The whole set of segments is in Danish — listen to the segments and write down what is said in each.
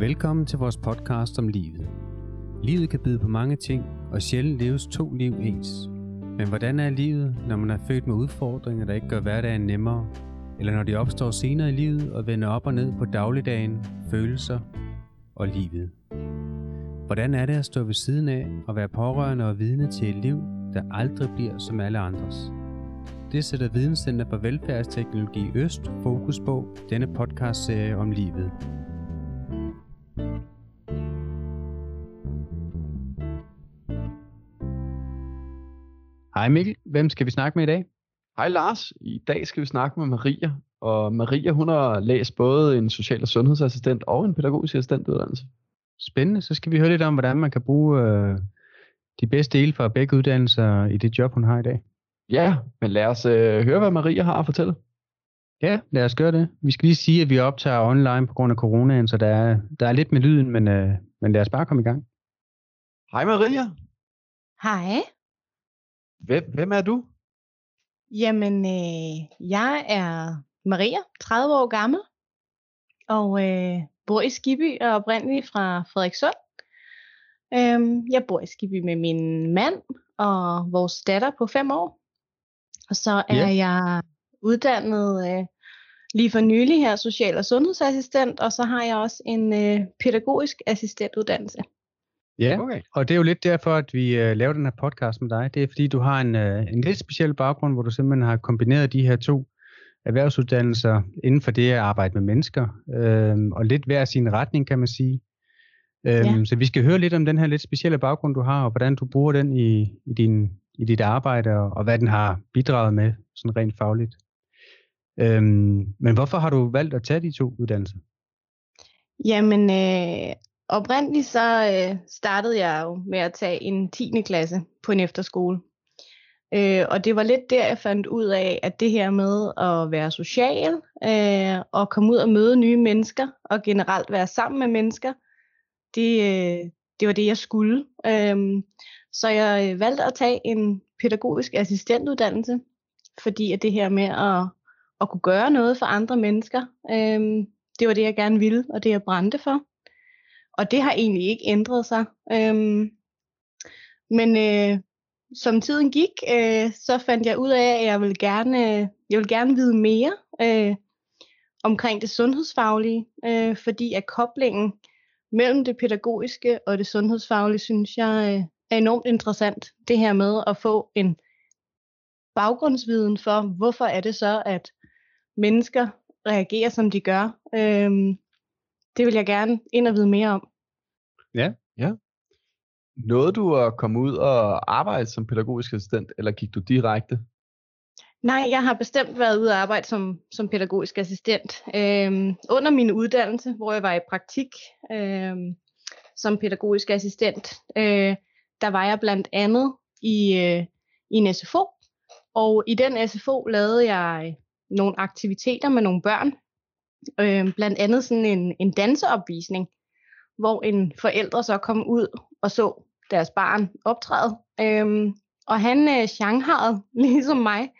Velkommen til vores podcast om livet. Livet kan byde på mange ting, og sjældent leves to liv ens. Men hvordan er livet, når man er født med udfordringer, der ikke gør hverdagen nemmere, eller når de opstår senere i livet og vender op og ned på dagligdagen, følelser og livet? Hvordan er det at stå ved siden af og være pårørende og vidne til et liv, der aldrig bliver som alle andres? Det sætter Videnscenter for Velfærdsteknologi Øst fokus på denne podcastserie om livet. Hej Mikkel, hvem skal vi snakke med i dag? Hej Lars, i dag skal vi snakke med Maria, og Maria hun har læst både en social- og sundhedsassistent og en pædagogisk assistentuddannelse. Spændende, så skal vi høre lidt om, hvordan man kan bruge øh, de bedste dele fra begge uddannelser i det job, hun har i dag. Ja, men lad os øh, høre, hvad Maria har at fortælle. Ja, lad os gøre det. Vi skal lige sige, at vi optager online på grund af coronaen, så der er, der er lidt med lyden, men, øh, men lad os bare komme i gang. Hej Maria. Hej. Hvem, hvem er du? Jamen, øh, jeg er Maria, 30 år gammel, og øh, bor i Skiby og er oprindeligt fra Frederikssund. Øhm, jeg bor i Skiby med min mand og vores datter på 5 år. Og så er Ja. jeg uddannet øh, lige for nylig her social- og sundhedsassistent, og så har jeg også en øh, pædagogisk assistentuddannelse. Ja, Okay. og det er jo lidt derfor, at vi øh, laver den her podcast med dig. Det er fordi, du har en, øh, en lidt speciel baggrund, hvor du simpelthen har kombineret de her to erhvervsuddannelser inden for det at arbejde med mennesker, øh, og lidt hver sin retning, kan man sige. Øh, Ja. Så vi skal høre lidt om den her lidt specielle baggrund, du har, og hvordan du bruger den i, i, din, i dit arbejde, og, og hvad den har bidraget med, sådan rent fagligt. Øh, men hvorfor har du valgt at tage de to uddannelser? Jamen, øh, oprindeligt så øh, startede jeg jo med at tage en 10. klasse på en efterskole. Øh, og det var lidt der, jeg fandt ud af, at det her med at være social, øh, og komme ud og møde nye mennesker, og generelt være sammen med mennesker, det, øh, det var det, jeg skulle. Øh, så jeg øh, valgte at tage en pædagogisk assistentuddannelse, fordi at det her med at, at kunne gøre noget for andre mennesker, øh, det var det, jeg gerne ville, og det, jeg brændte for. Og det har egentlig ikke ændret sig. Øhm, men øh, som tiden gik, øh, så fandt jeg ud af, at jeg vil gerne, øh, jeg vil gerne vide mere øh, omkring det sundhedsfaglige, øh, fordi at koblingen mellem det pædagogiske og det sundhedsfaglige, synes jeg øh, er enormt interessant. Det her med at få en baggrundsviden for, hvorfor er det så, at mennesker reagerer, som de gør. Øh, det vil jeg gerne ind og vide mere om. Nåede du at komme ud og arbejde som pædagogisk assistent, eller gik du direkte? Nej, jeg har bestemt været ude at arbejde som, som pædagogisk assistent. Øhm, under min uddannelse, hvor jeg var i praktik øhm, som pædagogisk assistent, øh, der var jeg blandt andet i, øh, i en SFO. Og i den SFO lavede jeg nogle aktiviteter med nogle børn. Øh, blandt andet sådan en, en danseopvisning, hvor en forældre så kom ud og så deres barn optræde. Øhm, og han øh, shangharede, ligesom mig,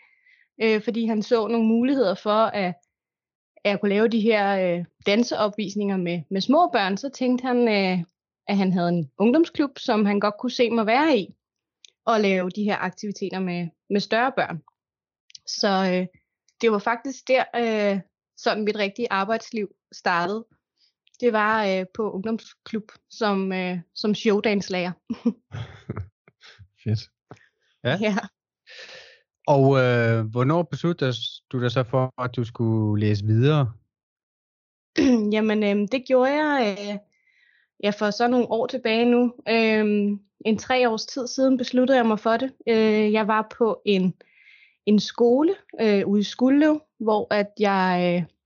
øh, fordi han så nogle muligheder for, at, at jeg kunne lave de her øh, danseopvisninger med, med små børn. Så tænkte han, øh, at han havde en ungdomsklub, som han godt kunne se mig være i, og lave de her aktiviteter med, med større børn. Så øh, det var faktisk der, øh, sådan mit rigtige arbejdsliv startede. Det var øh, på ungdomsklub som, øh, som showdanslærer. Fedt. Ja. ja. Og øh, hvornår besluttede du dig så for, at du skulle læse videre? Jamen, øh, det gjorde jeg øh, ja, for så nogle år tilbage nu. Øh, en tre års tid siden besluttede jeg mig for det. Øh, jeg var på en, en skole øh, ude i Skuldlev, hvor at jeg øh,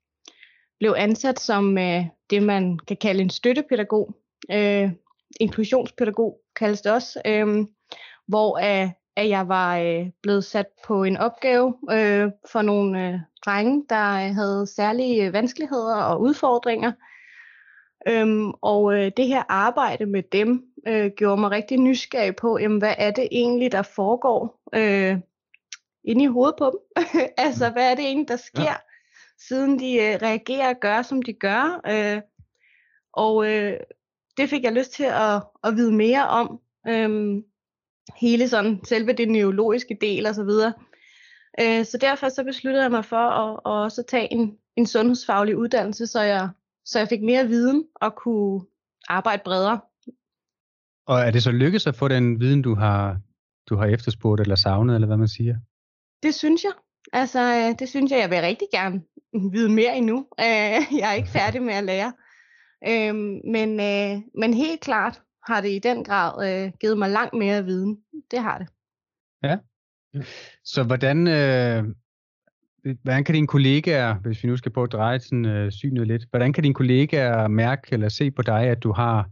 blev ansat som øh, det, man kan kalde en støttepædagog. Øh, inklusionspædagog kaldes det også. Øh, hvor øh, at jeg var øh, blevet sat på en opgave øh, for nogle øh, drenge, der øh, havde særlige øh, vanskeligheder og udfordringer. Øhm, og øh, det her arbejde med dem øh, gjorde mig rigtig nysgerrig på, jamen, hvad er det egentlig, der foregår øh, inde i hovedet på dem? altså, hvad er det egentlig, der sker. Siden de øh, reagerer og gør, som de gør? Øh, Og øh, det fik jeg lyst til at, at vide mere om. Øhm, hele sådan selve det neurologiske del og så videre. Øh, så derfor så besluttede jeg mig for at, at også tage en, en sundhedsfaglig uddannelse, så jeg, så jeg fik mere viden og kunne arbejde bredere. Og er det så lykkedes at få den viden, du har, du har efterspurgt eller savnet, eller hvad man siger? Det synes jeg. Altså, øh, det synes jeg, jeg vil rigtig gerne vide mere endnu. Øh, jeg er ikke færdig med at lære. Øhm, men, øh, men helt klart har det i den grad givet mig langt mere viden. Det har det. Ja. Så hvordan, øh, hvordan kan dine kollegaer, hvis vi nu skal på at dreje sådan, øh, synet lidt, hvordan kan dine kollegaer mærke eller se på dig, at du har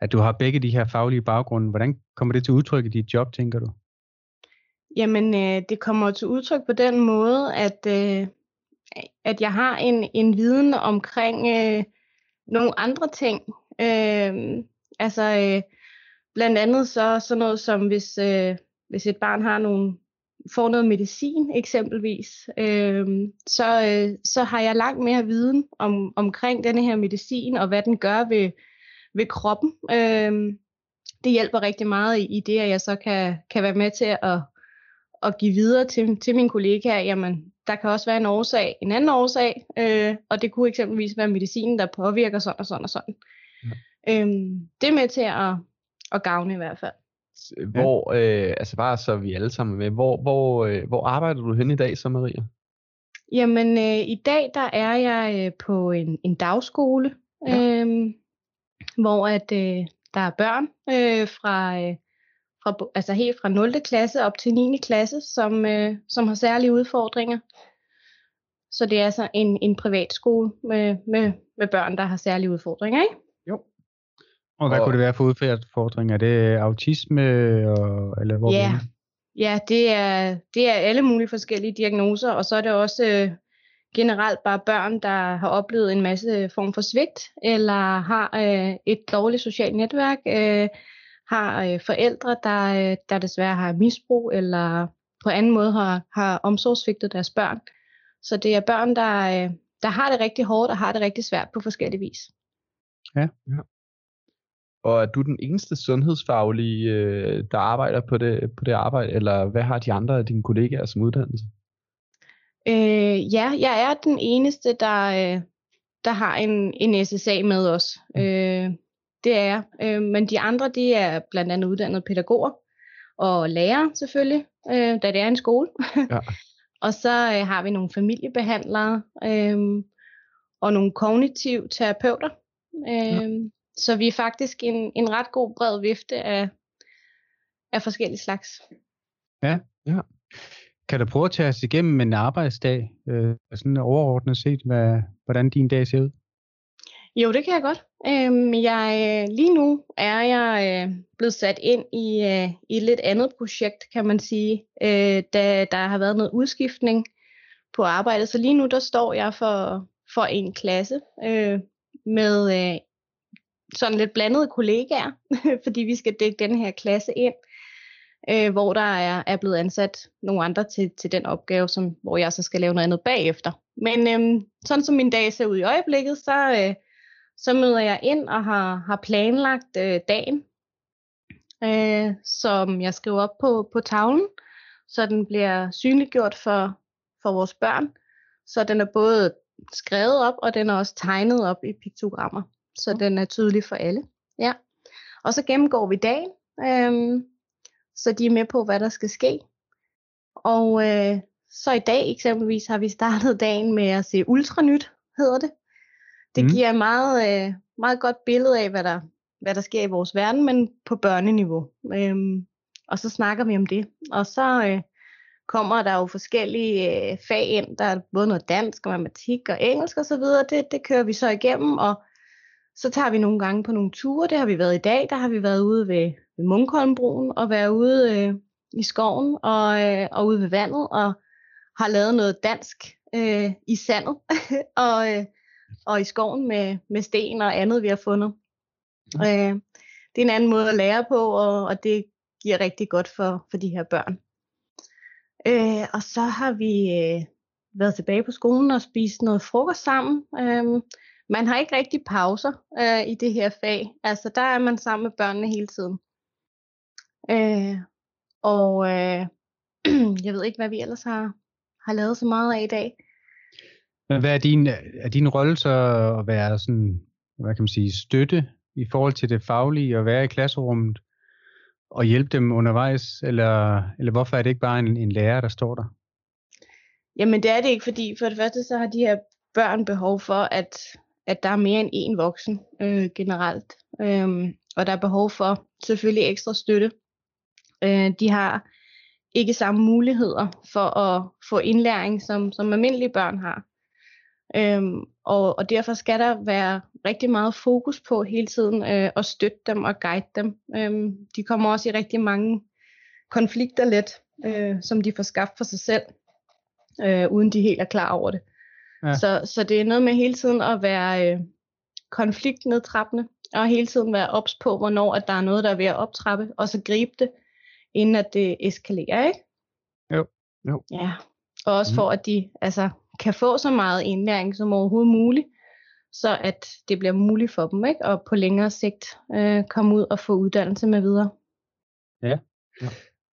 at du har begge de her faglige baggrunde. Hvordan kommer det til udtryk i dit job, tænker du? Jamen, øh, det kommer til udtryk på den måde, at, øh, at jeg har en, en viden omkring øh, nogle andre ting. Øh, altså, øh, blandt andet så sådan noget som, hvis, øh, hvis et barn har nogle får noget medicin eksempelvis, øh, så, øh, så har jeg langt mere viden om, omkring denne her medicin, og hvad den gør ved, ved kroppen. Øh, det hjælper rigtig meget i, i det, at jeg så kan, kan være med til at, at give videre til, til mine kollegaer, jamen der kan også være en årsag, en anden årsag, øh, og det kunne eksempelvis være medicinen, der påvirker sådan og sådan og sådan. Ja. Øh, det er med til at, at gavne i hvert fald. Hvor, øh, altså bare så vi alle sammen med, hvor, hvor, øh, hvor arbejder du hen i dag så, Maria? Jamen, øh, i dag der er jeg øh, på en, en dagskole, ja. øh, hvor at øh, der er børn øh, fra, øh, fra, altså helt fra 0. klasse op til 9. klasse, som, øh, som har særlige udfordringer. Så det er altså en, en privatskole med, med, med børn, der har særlige udfordringer, ikke? Jo. Og hvad og, kunne det være for udfordringer? Er det autisme, og, eller hvor ja. ja, det er, det er alle mulige forskellige diagnoser, og så er det også øh, generelt bare børn, der har oplevet en masse form for svigt, eller har øh, et dårligt socialt netværk, øh, har øh, forældre, der, øh, der desværre har misbrug, eller på anden måde har, har omsorgsvigtet deres børn. Så det er børn, der, øh, der har det rigtig hårdt og har det rigtig svært på forskellige vis. Ja. ja. Og er du den eneste sundhedsfaglige, øh, der arbejder på det, på det arbejde, eller hvad har de andre af dine kollegaer som uddannelse? Øh, ja, jeg er den eneste, der, øh, der har en, en SSA med os. Øh, det er jeg. Øh, men de andre, de er blandt andet uddannede pædagoger og lærere selvfølgelig, øh, da det er en skole. Ja. og så øh, har vi nogle familiebehandlere øh, og nogle kognitiv terapeuter. Øh, ja. Så vi er faktisk en, en ret god bred vifte af, af forskellige slags. Ja, ja. Kan du prøve at tage os igennem en arbejdsdag, øh, sådan overordnet set, hvad, hvordan din dag ser ud? Jo, det kan jeg godt. Øhm, jeg, lige nu er jeg øh, blevet sat ind i, øh, i et lidt andet projekt, kan man sige, øh, da der har været noget udskiftning på arbejdet. Så lige nu, der står jeg for, for en klasse øh, med øh, sådan lidt blandede kollegaer, fordi vi skal dække den her klasse ind øh, hvor der er, er blevet ansat nogle andre til, til den opgave, som, hvor jeg så skal lave noget andet bagefter. Men øh, sådan som min dag ser ud i øjeblikket, så, øh, så møder jeg ind og har, har planlagt øh, dagen, øh, som jeg skriver op på, på tavlen, så den bliver synliggjort for, for vores børn. Så den er både skrevet op, og den er også tegnet op i piktogrammer, så den er tydelig for alle. Ja. Og så gennemgår vi dagen. Øh, så de er med på, hvad der skal ske. Og øh, så i dag eksempelvis har vi startet dagen med at se Ultranyt, hedder det. Det mm. giver et meget, øh, meget godt billede af, hvad der, hvad der sker i vores verden, men på børneniveau. Øhm, og så snakker vi om det. Og så øh, kommer der jo forskellige øh, fag ind. Der er både noget dansk og matematik og engelsk osv. Det, det kører vi så igennem, og så tager vi nogle gange på nogle ture. Det har vi været i dag. Der har vi været ude ved, ved Munkholmbroen og været ude øh, i skoven og, øh, og ude ved vandet og har lavet noget dansk øh, i sandet og, øh, og i skoven med, med sten og andet, vi har fundet. Mm. Øh, det er en anden måde at lære på, og, og det giver rigtig godt for, for de her børn. Øh, og så har vi øh, været tilbage på skolen og spist noget frokost sammen. Øh, man har ikke rigtig pauser øh, i det her fag. Altså, der er man sammen med børnene hele tiden. Øh, og øh, jeg ved ikke, hvad vi ellers har, har lavet så meget af i dag. Men hvad er din, er din rolle så at være sådan, hvad kan man sige, støtte i forhold til det faglige og være i klasserummet og hjælpe dem undervejs, eller, eller hvorfor er det ikke bare en, en lærer, der står der? Jamen det er det ikke, fordi for det første så har de her børn behov for, at, at der er mere end én voksen øh, generelt. Øhm, og der er behov for selvfølgelig ekstra støtte. Øh, de har ikke samme muligheder for at få indlæring, som, som almindelige børn har. Øhm, og, og derfor skal der være rigtig meget fokus på hele tiden øh, at støtte dem og guide dem. Øhm, de kommer også i rigtig mange konflikter let, øh, som de får skabt for sig selv, øh, uden de helt er klar over det. Ja. Så, så det er noget med hele tiden at være øh, konfliktnedtrappende, og hele tiden være ops på, hvornår at der er noget, der er ved at optrappe, og så gribe det, inden at det eskalerer, ikke? Jo. jo. Ja, og også mm. for at de altså, kan få så meget indlæring som overhovedet muligt, så at det bliver muligt for dem, ikke? og på længere sigt øh, komme ud og få uddannelse med videre. Ja. ja.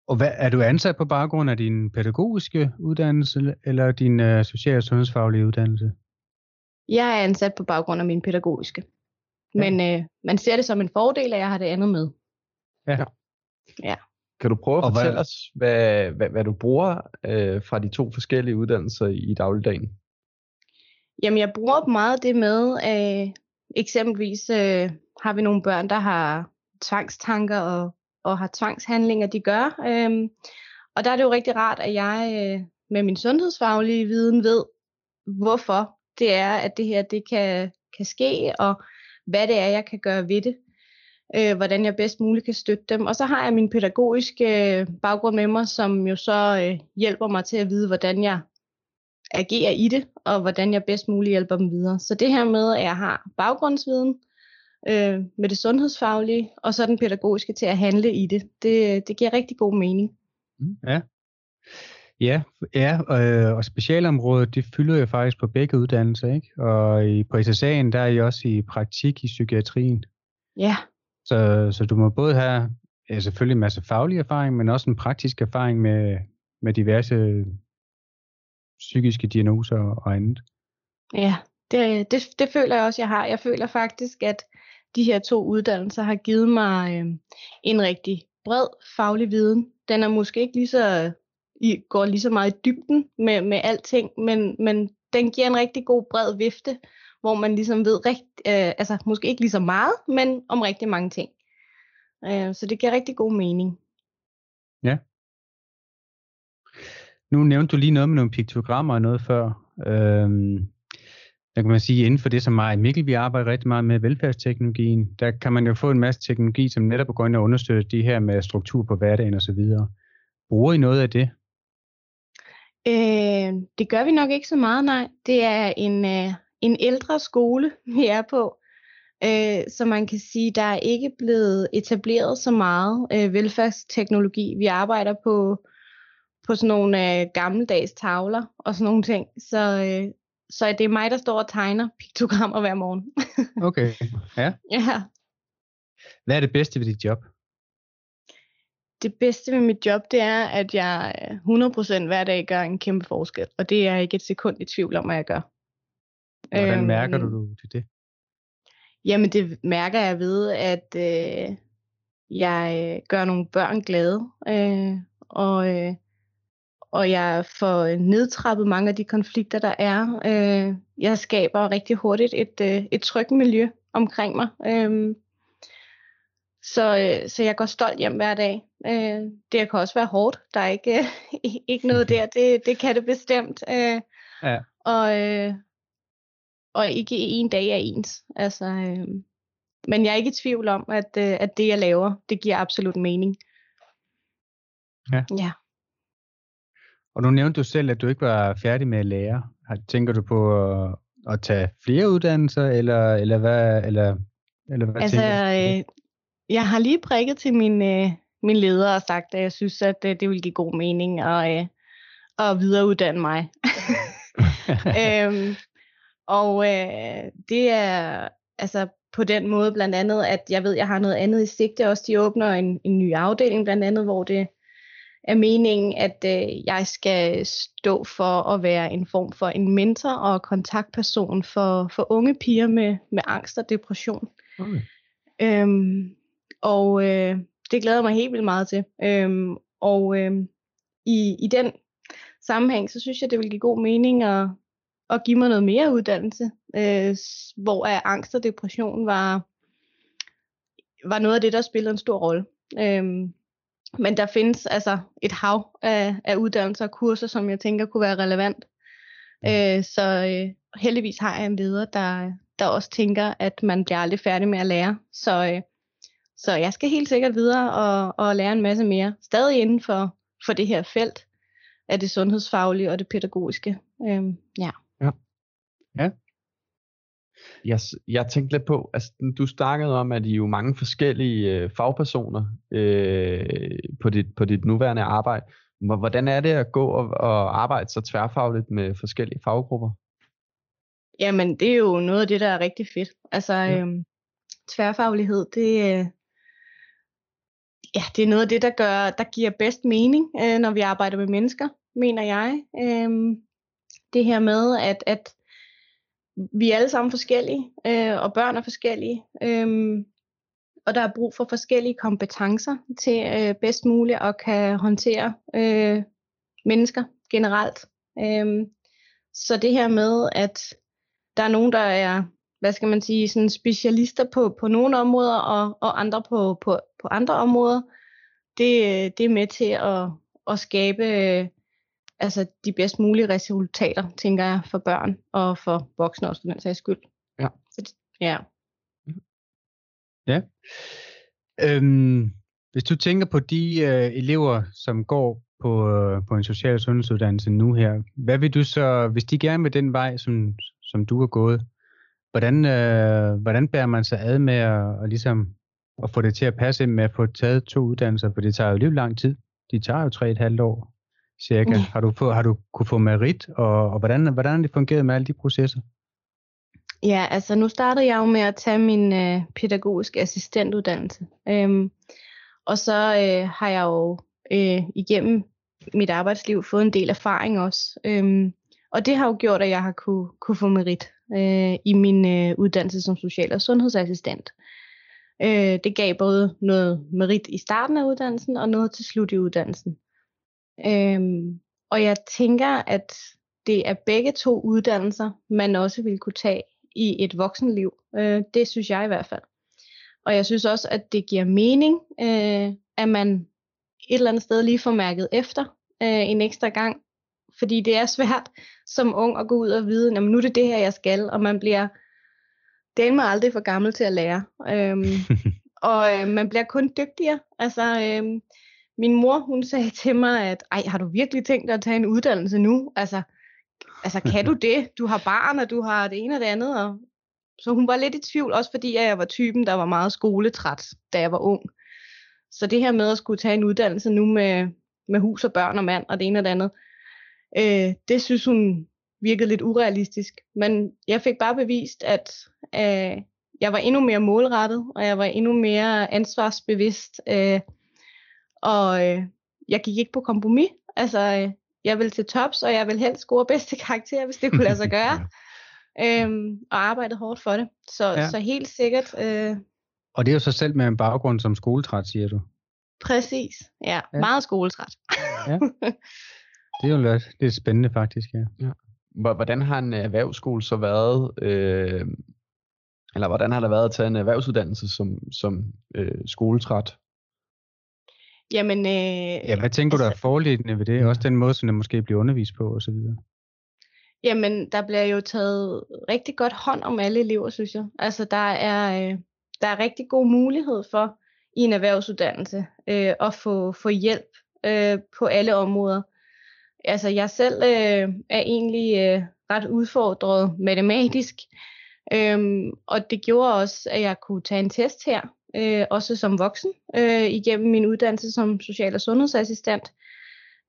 Og hvad, er du ansat på baggrund af din pædagogiske uddannelse, eller din øh, social- og sundhedsfaglige uddannelse? Jeg er ansat på baggrund af min pædagogiske. Ja. Men øh, man ser det som en fordel, at jeg har det andet med. Ja. Ja. Kan du prøve at og fortælle hvad... os, hvad, hvad, hvad du bruger øh, fra de to forskellige uddannelser i dagligdagen? Jamen, jeg bruger meget det med, øh, eksempelvis øh, har vi nogle børn, der har tvangstanker og, og har tvangshandlinger, de gør. Øh, og der er det jo rigtig rart, at jeg øh, med min sundhedsfaglige viden ved, hvorfor det er, at det her det kan, kan ske, og hvad det er, jeg kan gøre ved det øh, hvordan jeg bedst muligt kan støtte dem. Og så har jeg min pædagogiske øh, baggrund med mig, som jo så øh, hjælper mig til at vide, hvordan jeg agerer i det, og hvordan jeg bedst muligt hjælper dem videre. Så det her med, at jeg har baggrundsviden øh, med det sundhedsfaglige, og så den pædagogiske til at handle i det, det, det giver rigtig god mening. Mm, ja. Ja, ja øh, og specialområdet, det fylder jo faktisk på begge uddannelser, ikke? Og i, på SSA'en, der er I også i praktik i psykiatrien. Ja. Så, så du må både have ja, selvfølgelig en masse faglig erfaring, men også en praktisk erfaring med, med diverse psykiske diagnoser og andet. Ja, det, det, det føler jeg også, jeg har. Jeg føler faktisk, at de her to uddannelser har givet mig øh, en rigtig bred faglig viden. Den er måske ikke lige så, i, går lige så meget i dybden med, med alting, men, men den giver en rigtig god bred vifte hvor man ligesom ved rigt, øh, altså måske ikke lige så meget, men om rigtig mange ting. Øh, så det giver rigtig god mening. Ja. Nu nævnte du lige noget med nogle piktogrammer og noget før. Øhm, der kan man sige, inden for det, som mig og Mikkel, vi arbejder rigtig meget med velfærdsteknologien, der kan man jo få en masse teknologi, som netop går ind og understøtter de her med struktur på hverdagen osv. Bruger I noget af det? Øh, det gør vi nok ikke så meget, nej. Det er en, øh, en ældre skole, vi er på. Øh, så man kan sige, der er ikke blevet etableret så meget øh, velfærdsteknologi. Vi arbejder på, på sådan nogle øh, gammeldags tavler og sådan nogle ting. Så, øh, så det er mig, der står og tegner piktogrammer hver morgen. okay, ja. ja. Hvad er det bedste ved dit job? Det bedste ved mit job, det er, at jeg 100% hver dag gør en kæmpe forskel. Og det er jeg ikke et sekund i tvivl om, at jeg gør. Hvordan øhm, mærker du til det? Jamen det mærker jeg ved, at øh, jeg gør nogle børn glade, øh, og, øh, og jeg får nedtrappet mange af de konflikter, der er. Øh, jeg skaber rigtig hurtigt et, øh, et trygt miljø omkring mig. Øh, så, øh, så jeg går stolt hjem hver dag. Øh, det kan også være hårdt. Der er ikke, øh, ikke noget der. Det, det kan det bestemt. Øh, ja. Og, øh, og ikke en dag er ens. Altså, øh, men jeg er ikke i tvivl om, at, øh, at det, jeg laver, det giver absolut mening. Ja. ja. Og nu nævnte du selv, at du ikke var færdig med at lære. Tænker du på at, at tage flere uddannelser, eller, eller hvad, eller, eller hvad altså, tænker du? Øh, jeg har lige prikket til min, øh, min leder og sagt, at jeg synes, at øh, det vil give god mening at, øh, at videreuddanne mig. øhm, Og øh, det er altså på den måde blandt andet, at jeg ved, jeg har noget andet i sigte også. De åbner en, en ny afdeling blandt andet, hvor det er meningen, at øh, jeg skal stå for at være en form for en mentor og kontaktperson for, for unge piger med, med angst og depression. Okay. Øhm, og øh, det glæder jeg mig helt vildt meget til. Øhm, og øh, i, i den sammenhæng, så synes jeg, det vil give god mening at, at give mig noget mere uddannelse, øh, hvor angst og depression var, var noget af det, der spillede en stor rolle. Øhm, men der findes altså et hav af, af uddannelser og kurser, som jeg tænker kunne være relevant. Øh, så øh, heldigvis har jeg en leder, der, der også tænker, at man bliver aldrig færdig med at lære. Så, øh, så jeg skal helt sikkert videre og, og lære en masse mere. Stadig inden for, for det her felt af det sundhedsfaglige og det pædagogiske. Øh, ja. Ja. Jeg, jeg tænkte lidt på, altså du snakkede om, at I er jo mange forskellige øh, fagpersoner øh, på, dit, på dit nuværende arbejde. Hvordan er det at gå og, og arbejde så tværfagligt med forskellige faggrupper? Jamen, det er jo noget af det, der er rigtig fedt. Altså, ja. øhm, tværfaglighed, det, øh, ja, det er noget af det, der, gør, der giver bedst mening, øh, når vi arbejder med mennesker, mener jeg. Øhm, det her med, at, at vi er alle sammen forskellige, øh, og børn er forskellige, øh, og der er brug for forskellige kompetencer til øh, bedst muligt at kan håndtere øh, mennesker generelt. Øh, så det her med, at der er nogen, der er, hvad skal man sige, sådan specialister på, på nogle områder, og, og andre på, på, på andre områder, det, øh, det er med til at, at skabe øh, altså de bedst mulige resultater, tænker jeg, for børn og for voksne også, for den sags skyld. Ja. Så, ja. Ja. Øhm, hvis du tænker på de øh, elever, som går på, øh, på en social sundhedsuddannelse nu her, hvad vil du så, hvis de gerne vil den vej, som, som du har gået, hvordan, øh, hvordan bærer man sig ad med at, at, ligesom, at få det til at passe med at få taget to uddannelser, for det tager jo lidt lang tid. De tager jo tre et halvt år cirka? Mm. Har, du få, har du kunne få merit, og, og hvordan, hvordan har det fungeret med alle de processer? Ja, altså nu startede jeg jo med at tage min øh, pædagogiske assistentuddannelse. Øhm, og så øh, har jeg jo øh, igennem mit arbejdsliv fået en del erfaring også. Øhm, og det har jo gjort, at jeg har kunne, kunne få merit øh, i min øh, uddannelse som social- og sundhedsassistent. Øh, det gav både noget merit i starten af uddannelsen og noget til slut i uddannelsen. Øhm, og jeg tænker, at det er begge to uddannelser, man også vil kunne tage i et voksenliv. Øh, det synes jeg i hvert fald. Og jeg synes også, at det giver mening, øh, at man et eller andet sted lige får mærket efter øh, en ekstra gang. Fordi det er svært som ung at gå ud og vide, at nu er det det her, jeg skal, og man bliver den mig aldrig for gammel til at lære. Øhm, og øh, man bliver kun dygtigere. Altså, øh, min mor, hun sagde til mig, at ej, har du virkelig tænkt dig at tage en uddannelse nu? Altså, altså kan du det? Du har barn, og du har det ene og det andet. Og... Så hun var lidt i tvivl, også fordi jeg var typen, der var meget skoletræt, da jeg var ung. Så det her med at skulle tage en uddannelse nu med, med hus og børn og mand og det ene og det andet, øh, det synes hun virkede lidt urealistisk. Men jeg fik bare bevist, at øh, jeg var endnu mere målrettet, og jeg var endnu mere ansvarsbevidst. Øh, og øh, jeg gik ikke på kompromis. Altså, øh, jeg vil til tops, og jeg vil helst score bedste karakter, hvis det kunne lade sig gøre. øhm, og arbejde hårdt for det. Så, ja. så helt sikkert. Øh, og det er jo så selv med en baggrund som skoletræt, siger du? Præcis, ja. ja. Meget skoletræt. ja. Det er jo lidt, det er spændende faktisk, ja. ja. Hvordan har en erhvervsskole så været, øh, eller hvordan har det været at tage en erhvervsuddannelse som, som øh, skoletræt? Jamen, øh, ja, hvad tænker altså, du er forledende ved det? Også den måde, som det måske bliver undervist på osv.? Jamen, der bliver jo taget rigtig godt hånd om alle elever, synes jeg. Altså, der er, øh, der er rigtig god mulighed for i en erhvervsuddannelse øh, at få, få hjælp øh, på alle områder. Altså, jeg selv øh, er egentlig øh, ret udfordret matematisk, øh, og det gjorde også, at jeg kunne tage en test her, øh, også som voksen, øh, igennem min uddannelse som social- og sundhedsassistent,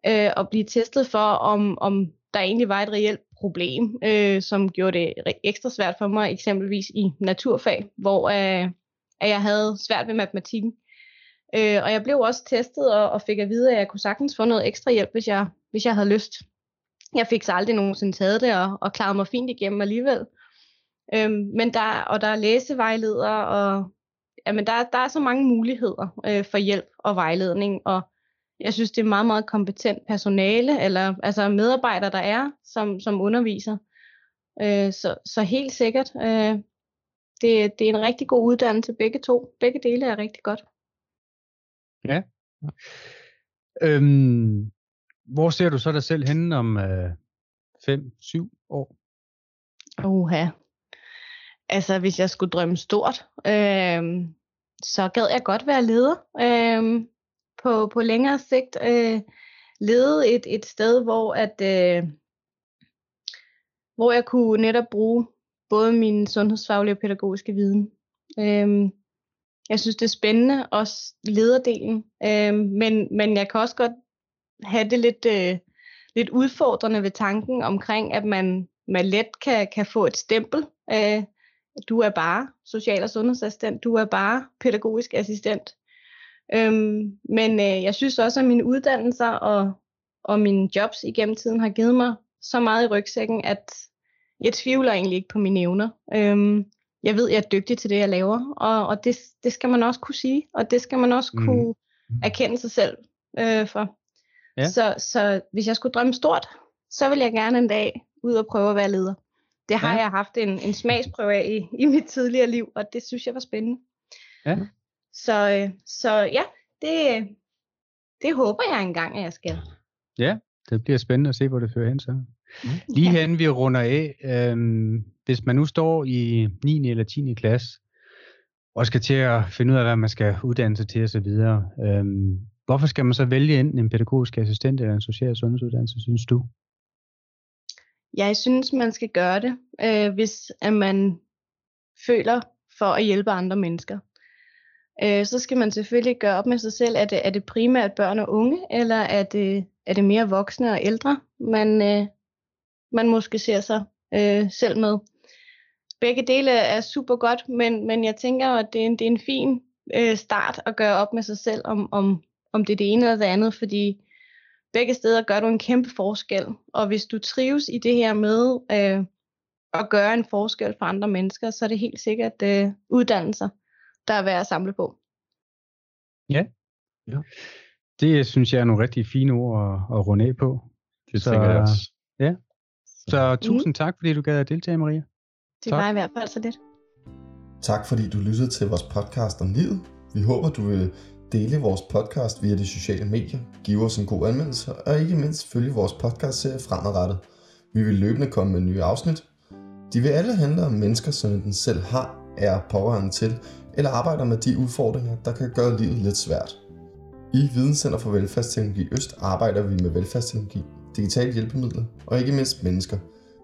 øh, og blive testet for, om, om der egentlig var et reelt problem, øh, som gjorde det ekstra svært for mig, eksempelvis i naturfag, hvor øh, at jeg havde svært ved matematikken. Øh, og jeg blev også testet og, og fik at vide, at jeg kunne sagtens få noget ekstra hjælp, hvis jeg, hvis jeg havde lyst. Jeg fik så aldrig nogensinde taget det og, og klarede mig fint igennem alligevel. Øhm, men der, og der er læsevejledere, og jamen der, der er så mange muligheder øh, for hjælp og vejledning, og jeg synes, det er meget, meget kompetent personale, eller altså medarbejdere, der er, som, som underviser. Øh, så, så helt sikkert, øh, det, det er en rigtig god uddannelse, begge to. Begge dele er rigtig godt. Ja. Øhm, hvor ser du så dig selv henne om 5-7 øh, år? Uha. Altså, hvis jeg skulle drømme stort, øh, så gad jeg godt være leder. Øh, på, på længere sigt øh, lede et, et sted, hvor at øh, hvor jeg kunne netop bruge både min sundhedsfaglige og pædagogiske viden. Øh, jeg synes, det er spændende, også lederdelen, øh, men, men jeg kan også godt have det lidt, øh, lidt udfordrende ved tanken omkring, at man, man let kan, kan få et stempel. Øh, du er bare social- og sundhedsassistent, du er bare pædagogisk assistent. Øhm, men øh, jeg synes også, at mine uddannelser og, og mine jobs igennem tiden har givet mig så meget i rygsækken, at jeg tvivler egentlig ikke på mine evner. Øhm, jeg ved, jeg er dygtig til det, jeg laver, og, og det, det skal man også kunne sige, og det skal man også mm. kunne erkende sig selv øh, for. Ja. Så, så hvis jeg skulle drømme stort, så vil jeg gerne en dag ud og prøve at være leder. Det har ja. jeg haft en, en smagsprøve af i, i mit tidligere liv, og det synes jeg var spændende. Ja. Så, øh, så ja, det, det håber jeg engang, at jeg skal. Ja, det bliver spændende at se, hvor det fører hen så. Mm. Lige ja. hen vi runder af, øhm, hvis man nu står i 9. eller 10. klasse, og skal til at finde ud af, hvad man skal uddanne sig til osv., øhm, hvorfor skal man så vælge enten en pædagogisk assistent eller en social sundhedsuddannelse, synes du? Jeg synes, man skal gøre det, øh, hvis at man føler for at hjælpe andre mennesker øh, så skal man selvfølgelig gøre op med sig selv, er det, er det primært børn og unge, eller er det, er det mere voksne og ældre, man, øh, man måske ser sig øh, selv med. Begge dele er super godt, men, men jeg tænker, at det er en, det er en fin øh, start at gøre op med sig selv, om, om, om det er det ene eller det andet, fordi begge steder gør du en kæmpe forskel, og hvis du trives i det her med øh, at gøre en forskel for andre mennesker, så er det helt sikkert øh, uddannelser der er værd at samle på. Ja. ja. Det synes jeg er nogle rigtig fine ord at, at runde af på. Det så, tænker jeg også. Ja. Så tusind mm. tak, fordi du gad at deltage, Maria. Det tak. var i hvert fald så lidt. Tak fordi du lyttede til vores podcast om livet. Vi håber, du vil dele vores podcast via de sociale medier, give os en god anmeldelse og ikke mindst følge vores podcast-serie fremadrettet. Vi vil løbende komme med nye afsnit. De vil alle handle om mennesker, som den selv har, er pårørende til eller arbejder med de udfordringer, der kan gøre livet lidt svært. I Videnscenter for Velfærdsteknologi Øst arbejder vi med velfærdsteknologi, digitale hjælpemidler og ikke mindst mennesker.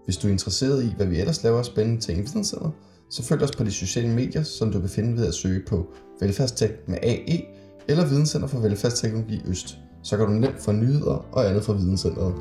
Hvis du er interesseret i, hvad vi ellers laver af spændende ting i Videnscenter, så følg os på de sociale medier, som du kan finde ved at søge på Velfærdstek med AE eller Videnscenter for Velfærdsteknologi Øst. Så kan du nemt få nyheder og andet fra Videnscenteret.